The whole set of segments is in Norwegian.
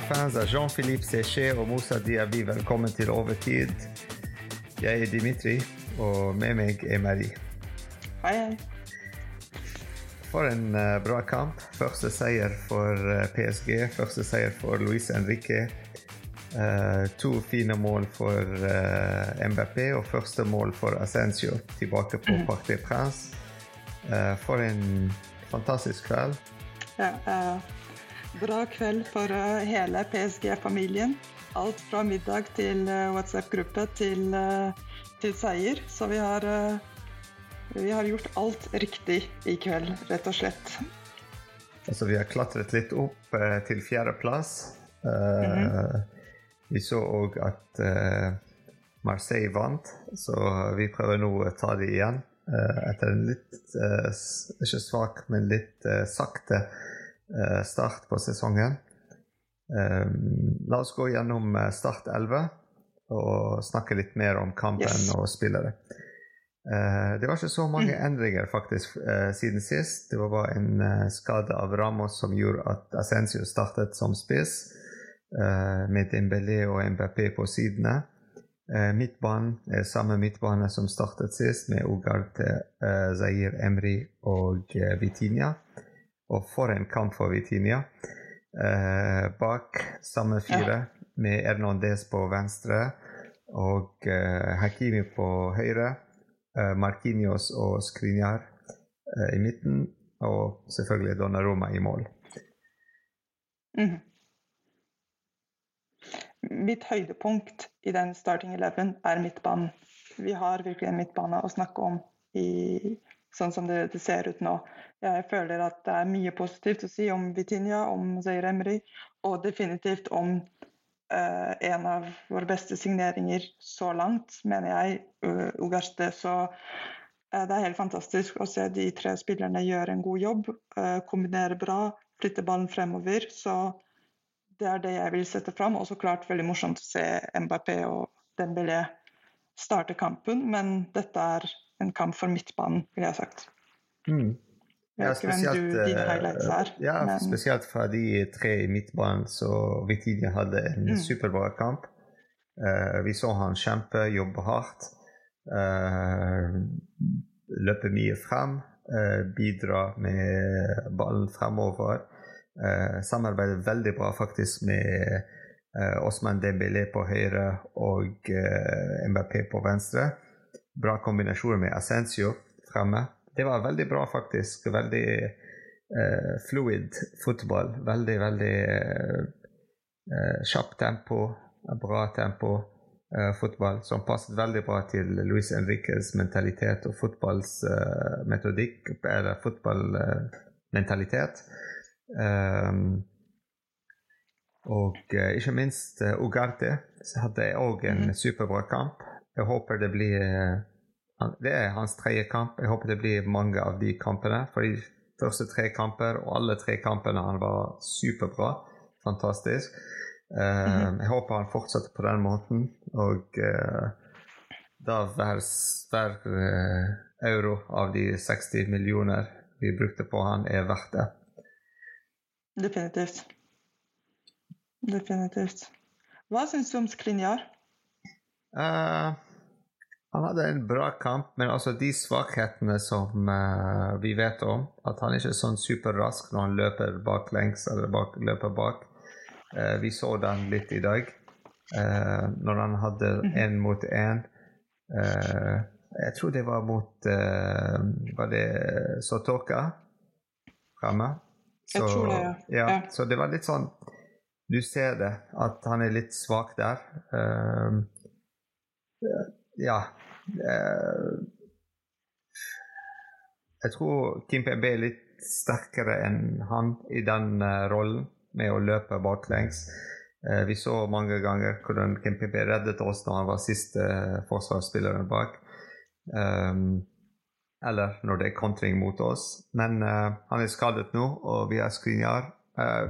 Fans av Jean-Philippe Séché og Moussa Diaby, velkommen til Overtid. Jeg er Dimitri, og med meg er Marie. Hei, hei. For en uh, bra kamp. Første seier for uh, PSG. Første seier for Luis Henrique. Uh, to fine mål for Mbappé og første mål for Ascencio tilbake på mm. Parc des Princes. for en fantastisk kveld. Ja, bra kveld for hele PSG-familien. Alt fra middag til WhatsApp-gruppe til, til, seier. Så vi har vi har gjort alt riktig i kveld, rett og slett. Altså, vi har klatret litt opp eh, til fjerdeplass. Eh, mm -hmm. Vi så òg at eh, Marseille vant, så vi prøver nå å ta det igjen. Eh, etter en litt ikke svak, men litt sakte start på sesongen. la oss gå gjennom Start 11 og snakke litt mer om kampen yes. og spillere. Det var ikke så mange mm. endringer faktisk siden sist. Det var bare en skade av Ramos som gjorde at Ascencio startet som spiss, med Dembélé og Mbappé på sidene. midtbanen er samme midtbane som startet sist, med Ugarte, Zair Emry og Vitinia. Og for en kamp for Vitinia. bak samme fire, med Hernandez på venstre og Hakimi på høyre. Eh, Marquinhos og Skriniar eh, i midten, og selvfølgelig Donnaroma i mål. Mm. Mitt høydepunkt i den starting eleven er midtbanen. Vi har virkelig en midtbane å snakke om i, sånn som det, det, ser ut nå. Jeg føler at det er mye positivt å si om Vitinha, om Zair Emry, og definitivt om uh, en av våre beste signeringer så langt, mener jeg, uh, Ugarte. Så uh, det er helt fantastisk å se de tre spillerne gjøre en god jobb, kombinere bra, flytte ballen fremover. Så det er det jeg vil sette fram. Og så klart veldig morsomt å se Mbappé og Dembélé starte kampen, men dette er en kamp for midtbanen, vil jeg ha sagt. Mm. Ja, spesielt, du, er. Ja, men... spesielt fra de tre i midtbanen, så Vitinia hadde en mm. superbra kamp. Uh, vi så han kjempe, jobbe hardt. Uh, løpe mye frem. Uh, bidra med ballen fremover. Uh, samarbeider veldig bra faktisk med uh, Osman Dembélé på høyre og uh, Mbappé på venstre. Bra kombinasjon med Ascencio fremme det var veldig bra, faktisk. Veldig eh, fluid fotball. Veldig, veldig eh, eh kjapt tempo, bra tempo. Eh, fotball som passet veldig bra til Luis Enriques mentalitet og fotballmetodikk, eh, eller fotballmentalitet. Um, og ikke minst Ugarte så hadde òg en mhm. superbra kamp. Jeg håper det blir det er hans tredje kamp. Jeg håper det blir mange av de kampene. For de første tre kamper, og alle tre kampene, han var superbra. Fantastisk. Mm -hmm. Jeg håper han fortsetter på den måten. Og uh, da hver, hver euro av de 60 millioner vi brukte på han, er verdt det. Definitivt. Definitivt. Hva syns du om Skrinjar? Uh, han hadde en bra kamp, men altså de svakhetene som uh, vi vet om At han ikke er sånn superrask når han løper baklengs eller bak, løper bak. Uh, vi så den litt i dag. Uh, når han hadde én mhm. mot én. jeg tror det var mot Var det Sotoka framme? Så, jeg tror det, ja. ja. ja. Så det var litt sånn Du ser det, at han er litt svak der. Ja, Eh, jeg tror Kim PB er litt sterkere enn han i den uh, rollen med å løpe baklengs. Uh, vi så mange ganger hvordan Kim PB reddet oss når han var siste forsvarsspilleren bak. Eller når det er kontring mot oss. Men han er skadet nå, og vi har Skrinjar.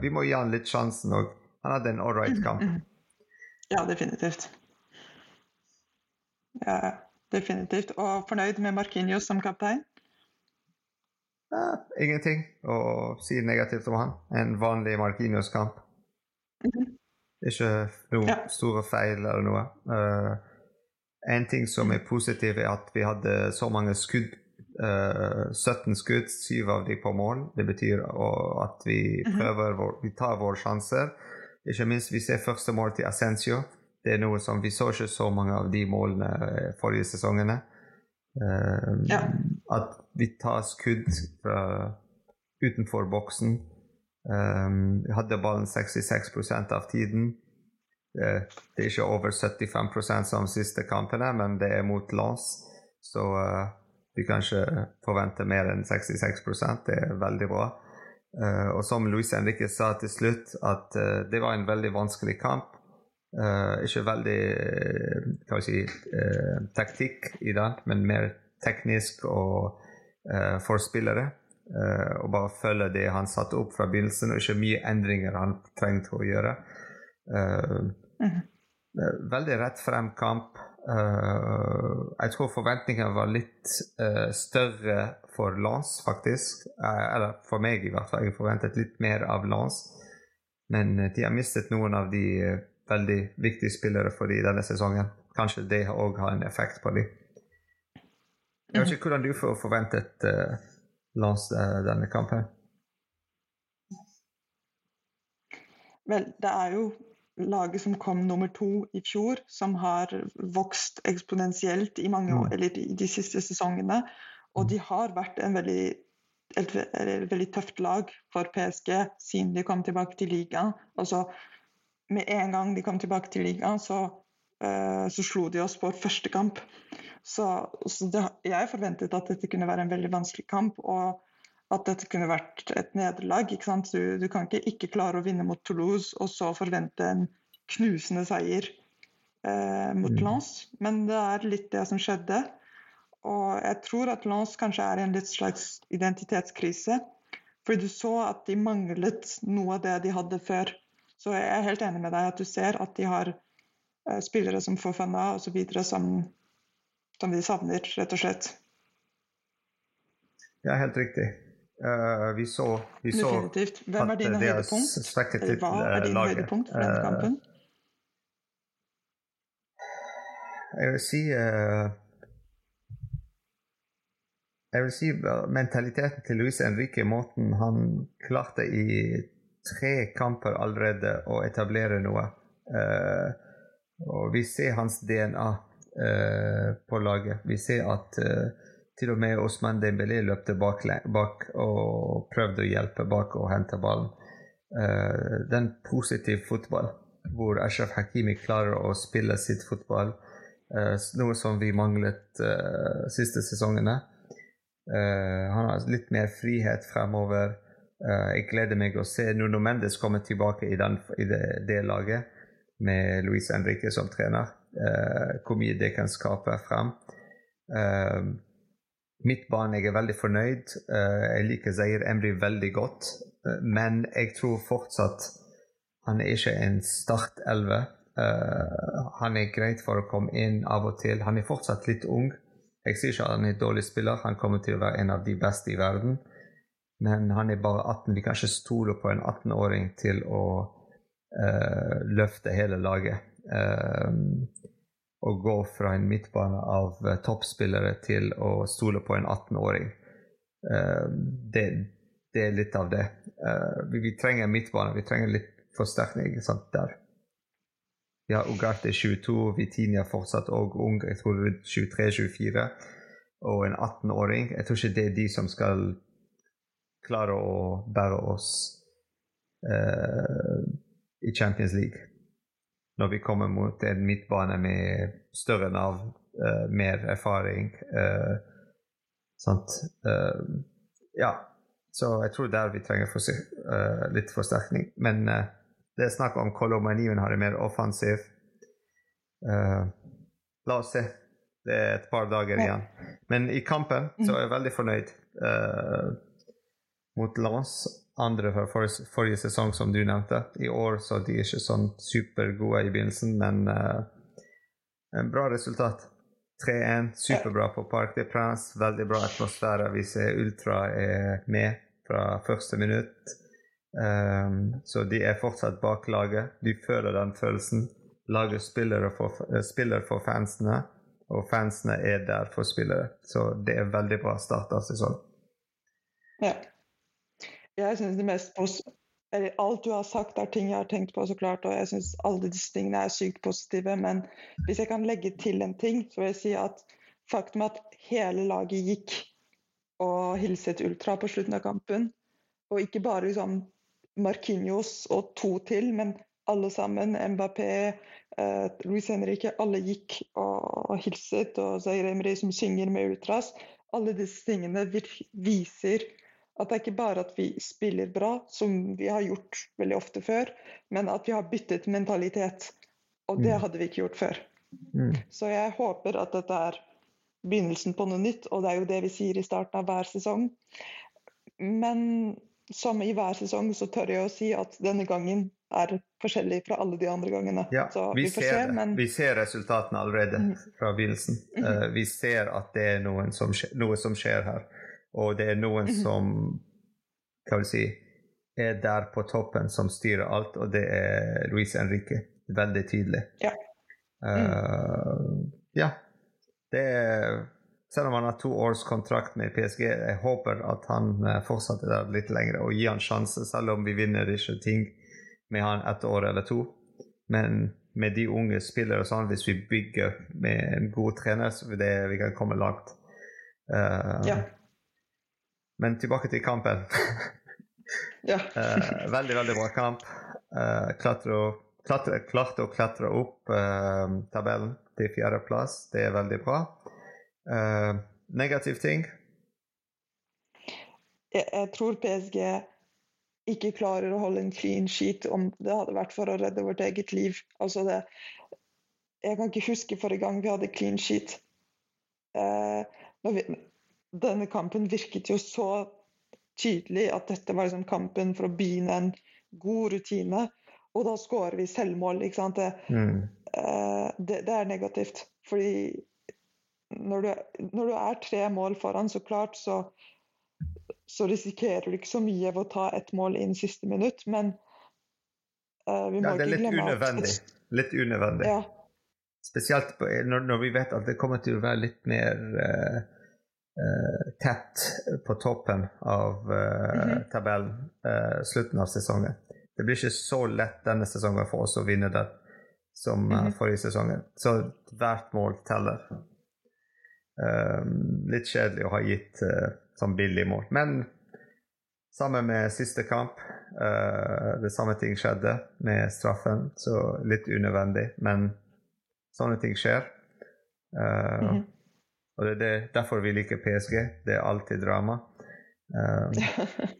vi må gi han litt sjansen òg. Han hadde en all right kamp. Ja, definitivt. Ja, definitivt. Og fornøyd med Markinios som kaptein? Ja, ingenting å si negativt om han. En vanlig Markinios-kamp. Mm -hmm. Ikke noen ja. store feil eller noe. Uh, en ting som er positiv, er at vi hadde så mange skudd. Uh, 17 skudd, syv av de på mål. Det betyr at vi mhm. prøver vår, vi tar våre sjanser. Ikke minst vi ser første mål til Ascencio. Det er noe som Vi så ikke så mange av de målene forrige sesongene. Uh, ja. At vi tar skudd fra utenfor boksen. Um, vi hadde ballen 66% av tiden. Det, det, er ikke over 75% som siste kampene, men det er mot Lens. Så uh, vi kan ikke forvente mer enn 66% Det er veldig bra. Uh, og som Luis Henrique sa til slutt, at uh, det var en veldig vanskelig kamp. Ikke veldig hva si, taktikk i den, men mer teknisk og for spillere. Og bare følge det han satte opp fra begynnelsen, og ikke mye endringer han trengte å gjøre. Mm. Veldig rett frem kamp. Jeg tror forventningene var litt større for Lance, faktisk. eller for meg, i hvert fall. Jeg forventet litt mer av Lance. Men de har mistet noen av de veldig viktige spillere for dem denne sesongen. Kanskje det òg har en effekt på dem. Jeg vet ikke hvordan du får forventet uh, Lars denne kampen? Vel, det er jo laget som kom nummer to i fjor, som har vokst eksponentielt i mange år, eller eller de siste sesongene. Og de har vært en veldig, et, et veldig tøft lag for PSG siden de kom tilbake til ligaen. Altså, med en gang de kom tilbake til ligaen, så, uh, så slo de oss på første kamp. Så, så det, jeg forventet at dette kunne være en veldig vanskelig kamp, og at dette kunne vært et nederlag. Du, du, kan ikke ikke klare å vinne mot Toulouse og så forvente en knusende seier eh, mot mm. Lens. Men det er litt det som skjedde. Og jeg tror at Lens kanskje er i en litt slags identitetskrise. Fordi du så at de manglet noe av det de hadde før. Så jeg er helt enig med deg at du ser at de har eh, spillere som får Fofana osv. som som vi savner, rett og slett. Ja, helt riktig. Uh, vi så, vi så Definitivt. Hvem er dine høydepunkt? Eller hva er din laget? høydepunkt for denne kampen? Uh, jeg vil si uh, Jeg vil si mentaliteten til Luis Henrique, måten han klarte i tre kamper allerede å etablere noe. og vi ser hans DNA Eh, på laget. Vi ser at uh, til og med Osman Dembélé løpte bak, bak, og prøvde å hjelpe bak og hente ballen. Uh, den positive fotball, hvor Ashraf Hakimi klarer å spille sitt fotball, noe som vi manglet siste sesongene. han har litt mer frihet fremover. Jeg gleder meg å se Nuno Mendes komme tilbake i, den, i det, det laget med Luis Henrique som trener. Uh, hvor mye det kan skape frem. Uh, midtbanen jeg er veldig fornøyd. Uh, jeg liker Zair Emry veldig godt. men jeg tror fortsatt han er ikke en startelve. han er greit for å komme inn av og til. Han er fortsatt litt ung. Jeg sier ikke at han er en dårlig spiller, han kommer til å være en av de beste i verden. Men han er bare 18. Vi kan ikke stole på en 18-åring til å løfte hele laget. Uh, å gå fra en midtbane av uh, toppspillere til å stole på en 18-åring. Uh, det, det, er litt av det. Uh, vi, vi, trenger midtbane, vi trenger litt forsterkning sant, der. Vi har Ugarte 22, Vitinia fortsatt og ung, jeg tror 23-24. Og en 18-åring. Jeg tror ikke det er de som skal klare å bære oss uh, i Champions League når vi kommer mot en midtbane med større navn, uh, mer erfaring. Uh, sant? Uh, ja. Så jeg tror der vi trenger for, litt forsterkning. Men det er snakk om Kolomanien har det mer offensiv. la oss se. Det er et par dager igjen. Men i kampen så er jeg veldig fornøyd mot Lens andre fra forrige, forrige, sesong, som du nevnte. I år så de er ikke sånn supergode i begynnelsen, men uh, en bra resultat. 3-1, superbra på Parc de Prince. Veldig bra atmosfære. Vi ser Ultra er med fra første minutt. Um, så de er fortsatt bak laget. De føler den følelsen. Laget spiller for, spiller for fansene, og fansene er der for spillere. Så det er veldig bra start av sesongen. Ja. Jeg syns det mest eller alt du har sagt, er ting jeg har tenkt på, så klart, og jeg syns alle disse tingene er sykt positive. Men hvis jeg kan legge til en ting, så vil jeg si at faktum at hele laget gikk og hilset Ultra på slutten av kampen, og ikke bare liksom Marquinhos og to til, men alle sammen, Mbappé, eh, Luis Henrique, alle gikk og hilset, og Zaire Emry som synger med Ultras. Alle disse tingene viser at det er ikke bare at vi spiller bra, som vi har gjort veldig ofte før, men at vi har byttet mentalitet. Og det mm. hadde vi ikke gjort før. Mm. Så jeg håper at dette er begynnelsen på noe nytt, og det er jo det vi sier i starten av hver sesong. Men som i hver sesong så tør jeg å si at denne gangen er forskjellig fra alle de andre gangene. Ja, vi, vi, ser, se, men... vi, ser, resultatene allerede mm. fra begynnelsen. Mm. Uh, vi ser at det er som skjer, noe som skjer her. Og det er noen mhm. som hva vil si, er der på toppen, som styrer alt, og det er Luis Henrique. Veldig tydelig. Ja. Mm. Uh, ja. Det er selv om han har to års kontrakt med PSG, jeg håper at han eh, fortsetter der litt lenger og gir han sjanse, selv om vi vinner ikke ting med han et år eller to. Men med de unge spillere og sånn, hvis vi bygger med en god trener, så vil det, vi kan komme langt. Uh, ja. Men tilbake til kampen. ja. uh, veldig, veldig bra kamp. Uh, klatre, klatre, klarte å klatre opp uh, tabellen til fjerdeplass. Det er veldig bra. negativ ting? Jeg, jeg, tror PSG ikke klarer å holde en clean sheet om det hadde vært for å redde vårt eget liv. Altså det, jeg kan ikke huske forrige gang vi hadde clean sheet. når vi, denne kampen virket jo så tydelig at dette var liksom kampen for å begynne en god rutine. Og da skårer vi selvmål. ikke sant? Det, mm. uh, det, det er negativt. Fordi når du, når du, er tre mål foran, så klart, så, så risikerer du ikke så mye ved å ta ett mål inn siste minutt, men uh, vi må ja, ikke glemme at Det er Litt unødvendig. Ja. Spesielt når, når, vi vet at det kommer til å være litt mer uh, tett på toppen av uh, mm -hmm. tabellen uh, slutten av sesongen. Det blir ikke så lett denne sesongen for oss å vinne det som -hmm. forrige sesongen. Så hvert mål teller. litt kjedelig å ha gitt sånn billig mål. Men sammen med siste kamp det samme ting skjedde med straffen, så litt unødvendig. Men sånne ting skjer. Mm -hmm. Og det er derfor vi liker PSG. Det er alltid drama. Um,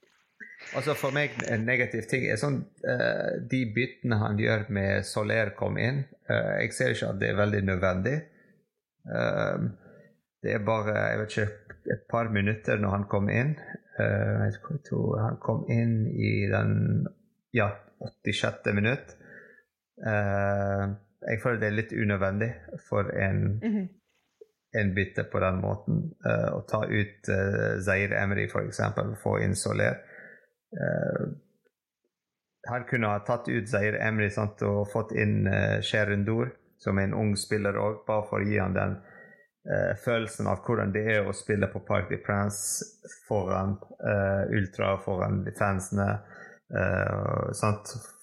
altså For meg en negativ ting er sånn uh, de byttene han gjør med Soler kom inn. Uh, jeg ser ikke at det er veldig nødvendig. Um, det er bare jeg vet ikke, et par minutter når han kom inn. Uh, jeg tror han kom inn i den ja, 86. minutt. Jeg føler det er litt unødvendig for en mm -hmm en bytte på den måten. Uh, å ta ut uh, Zair Emry, f.eks., få inn Soler. Uh, han kunne ha tatt ut Zair Emry sant, og fått inn uh, Sherundur, som er en ung spiller òg, bare for å gi han den uh, følelsen av hvordan det er å spille på Park de Prince foran ultra, foran fansene.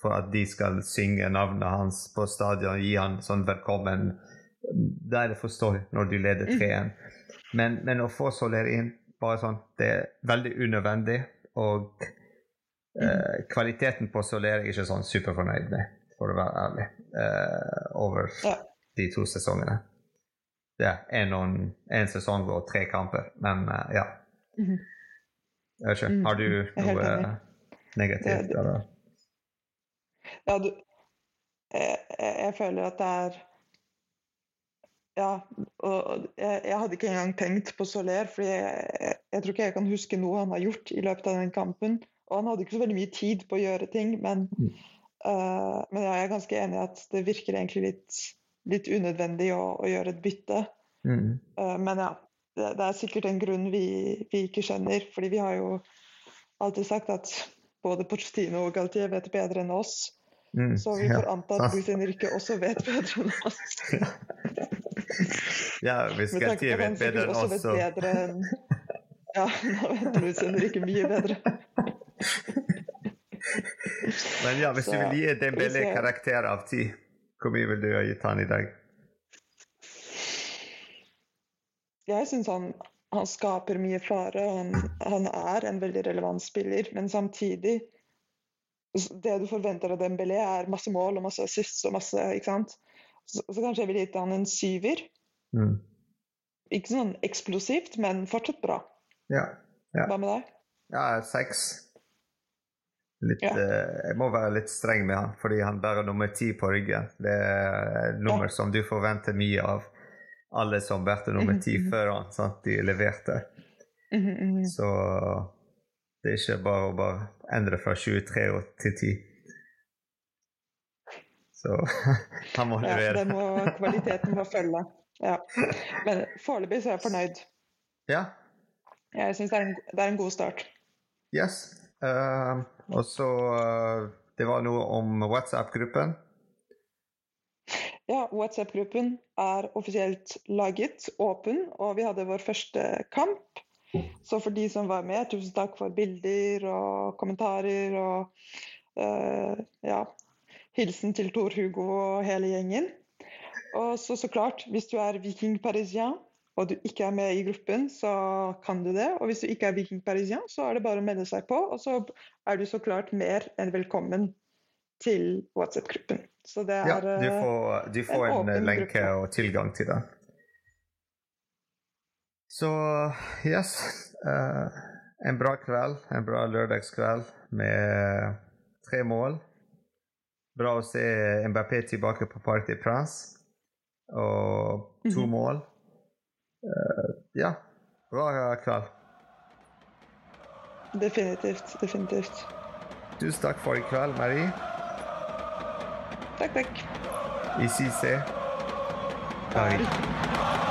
for at de skal synge navnet hans på stadion, gi han sånn velkommen da er det forståelig når du leder 3-1. Mm. Men, men, å få Soler inn bare sånn, det er veldig unødvendig. Og eh, mm. kvaliteten på Soler er ikke sånn superfornøyd med, for å være ærlig, eh, over ja. de to sesongene. Det er én sesong og tre kamper, men eh, ja. Mm. Jeg vet ikke, mm. Har du noe negativt? Eller? Ja, du jeg, jeg føler at det er ja, og jeg, jeg, hadde ikke engang tenkt på Soler, for jeg, jeg, jeg, tror ikke jeg kan huske noe han har gjort i løpet av den kampen. Og han hadde ikke så veldig mye tid på å gjøre ting, men, mm. uh, men jeg er ganske enig i at det virker egentlig litt, litt unødvendig å, å, gjøre et bytte. Mm. Uh, men ja, det, det, er sikkert en grunn vi, vi, ikke skjønner, fordi vi har jo alltid sagt at både Porcetino og Galtier vet bedre enn oss. Mm, Så vi får anta at sant. Luis også vet bedre enn oss. Ja, hvis Galtier vet bedre enn oss, så Ja, nå vet Henrique mye bedre. Men ja, hvis du vil gi Dembélé karakter av ti, hvor mye vil du ha gitt han i dag? Jeg syns han, han skaper mye fare. Han, han er en veldig relevant spiller, men samtidig Det du forventer av Dembélé, er masse mål og masse assists og masse Ikke sant? Så, så kanskje jeg ville gitt han en syver. Mm. Ikke sånn eksplosivt, men fortsatt bra. Ja. Ja. Hva med deg? ja, seks. Litt, Ja. eh, jeg må være litt streng med han, fordi han bærer nummer ti på ryggen. Det er et nummer som du forventer mye av. Alle som bærte nummer ti Mhm. før han, sant? de leverte. Mhm, mhm. Så det er ikke bare å bare endre fra 23 til 10. Så han må Ja, levere. det må, kvaliteten må følge. Ja. Men foreløpig så er jeg fornøyd. Ja, Jeg syns det, en- det er en god start. yes. Uh, og så uh, Det var noe om WhatsApp-gruppen. Ja, WhatsApp-gruppen er offisielt laget, åpen, og vi hadde vår første kamp. Så for de som var med, tusen takk for bilder og kommentarer og uh, ja, hilsen til Tor Hugo og hele gjengen. Og så så klart, hvis du er viking parisien og du ikke er med i gruppen, så kan du det. Og hvis du ikke er viking parisien, så er det bare å melde seg på. Og så er du så klart mer enn velkommen til WhatsApp-gruppen. Så det er Ja, du eh, får, du får en en, lenke gruppe. og tilgang til den. Så yes. Uh, en bra kveld, en bra lørdagskveld med tre mål. Bra å se Mbappé tilbake på Parc des Princes. Og to Mhm. mål. Uh, ja, bra kveld. Definitivt. Definitivt. Tusen takk for i kveld, Marie. Takk, takk. Vi ses. Paris. Paris.